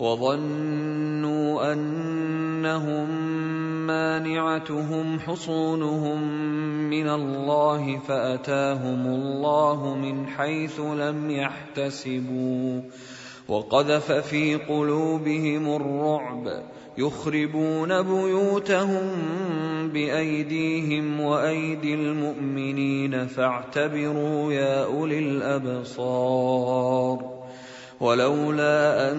وظنوا أنهم مانعتهم حصونهم من الله فأتاهم الله من حيث لم يحتسبوا. وقذف في قلوبهم الرعب يخربون بيوتهم بأيديهم وأيدي المؤمنين فاعتبروا يا أولي الأبصار. ولولا أن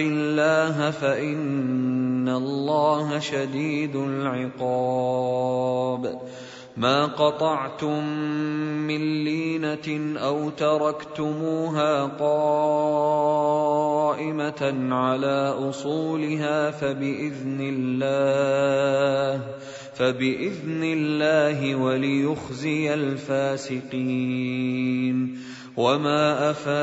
الله فإن الله شديد العقاب. ما قطعتم من لينة أو تركتموها قائمة على أصولها فبإذن الله. فبإذن الله وليخزي الفاسقين. وما أفاء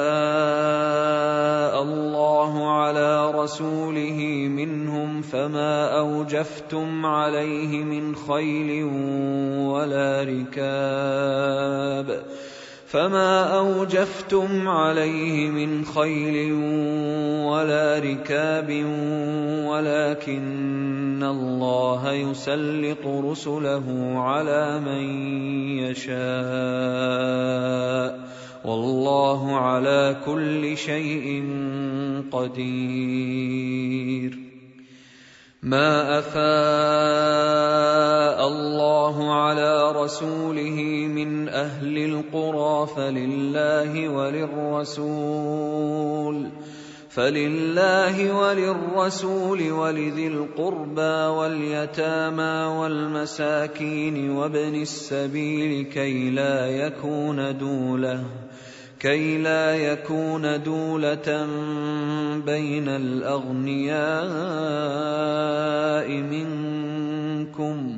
الله على رسوله منهم فما أوجفتم عليه من خيل ولا ركاب. فما اوجفتم عليه من خيل ولا ركاب ولكن الله يسلط رسله على من يشاء والله على كل شيء قدير. ما افاء الله على رسوله فلله وللرسول فلله وللرسول ولذي القربى واليتامى والمساكين وابن السبيل كي لا يكون دوله كي لا يكون دولة بين الأغنياء منكم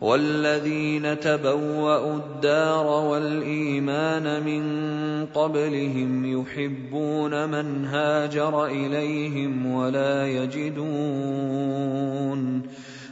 والذين تبوأوا الدار والإيمان من قبلهم يحبون من هاجر إليهم ولا يجدون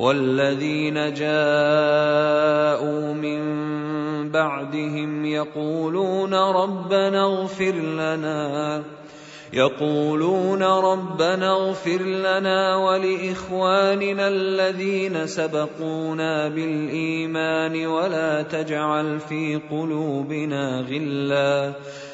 والذين جاءوا من بعدهم يقولون ربنا اغفر لنا يقولون ربنا اغفر لنا ولإخواننا الذين سبقونا بالإيمان ولا تجعل في قلوبنا غلا.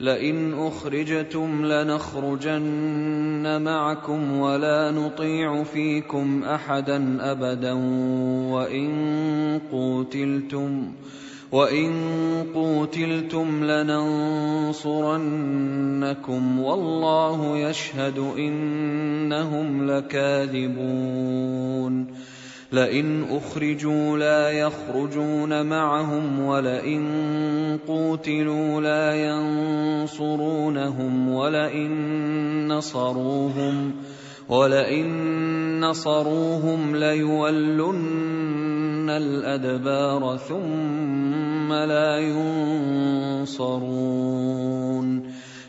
لئن أخرجتم لنخرجن معكم ولا نطيع فيكم أحدا أبدا وإن قوتلتم وإن قوتلتم لننصرنكم والله يشهد إنهم لكاذبون لئن أخرجوا لا يخرجون معهم ولئن قوتلوا لا ينصرونهم ولئن نصروهم ولئن نصروهم ليولن الأدبار ثم لا ينصرون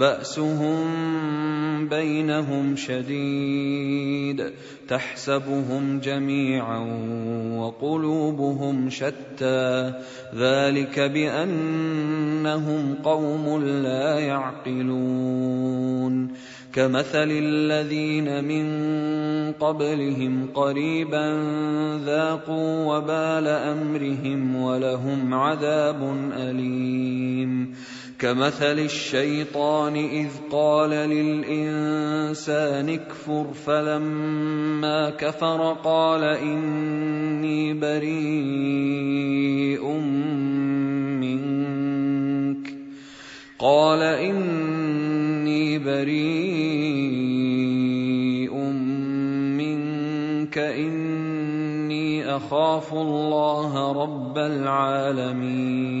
بأسهم بينهم شديد تحسبهم جميعا وقلوبهم شتى ذلك بأنهم قوم لا يعقلون كمثل الذين من قبلهم قريبا ذاقوا وبال أمرهم ولهم عذاب أليم كمثل الشيطان إذ قال للإنسان اكفر فلما كفر قال إني بريء منك. قال إني بريء منك. إني أخاف الله رب العالمين.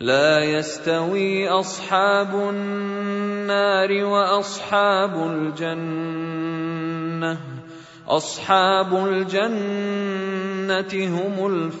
لا يستوي أصحاب النار وأصحاب الجنة. أصحاب الجنة هم الفائزون.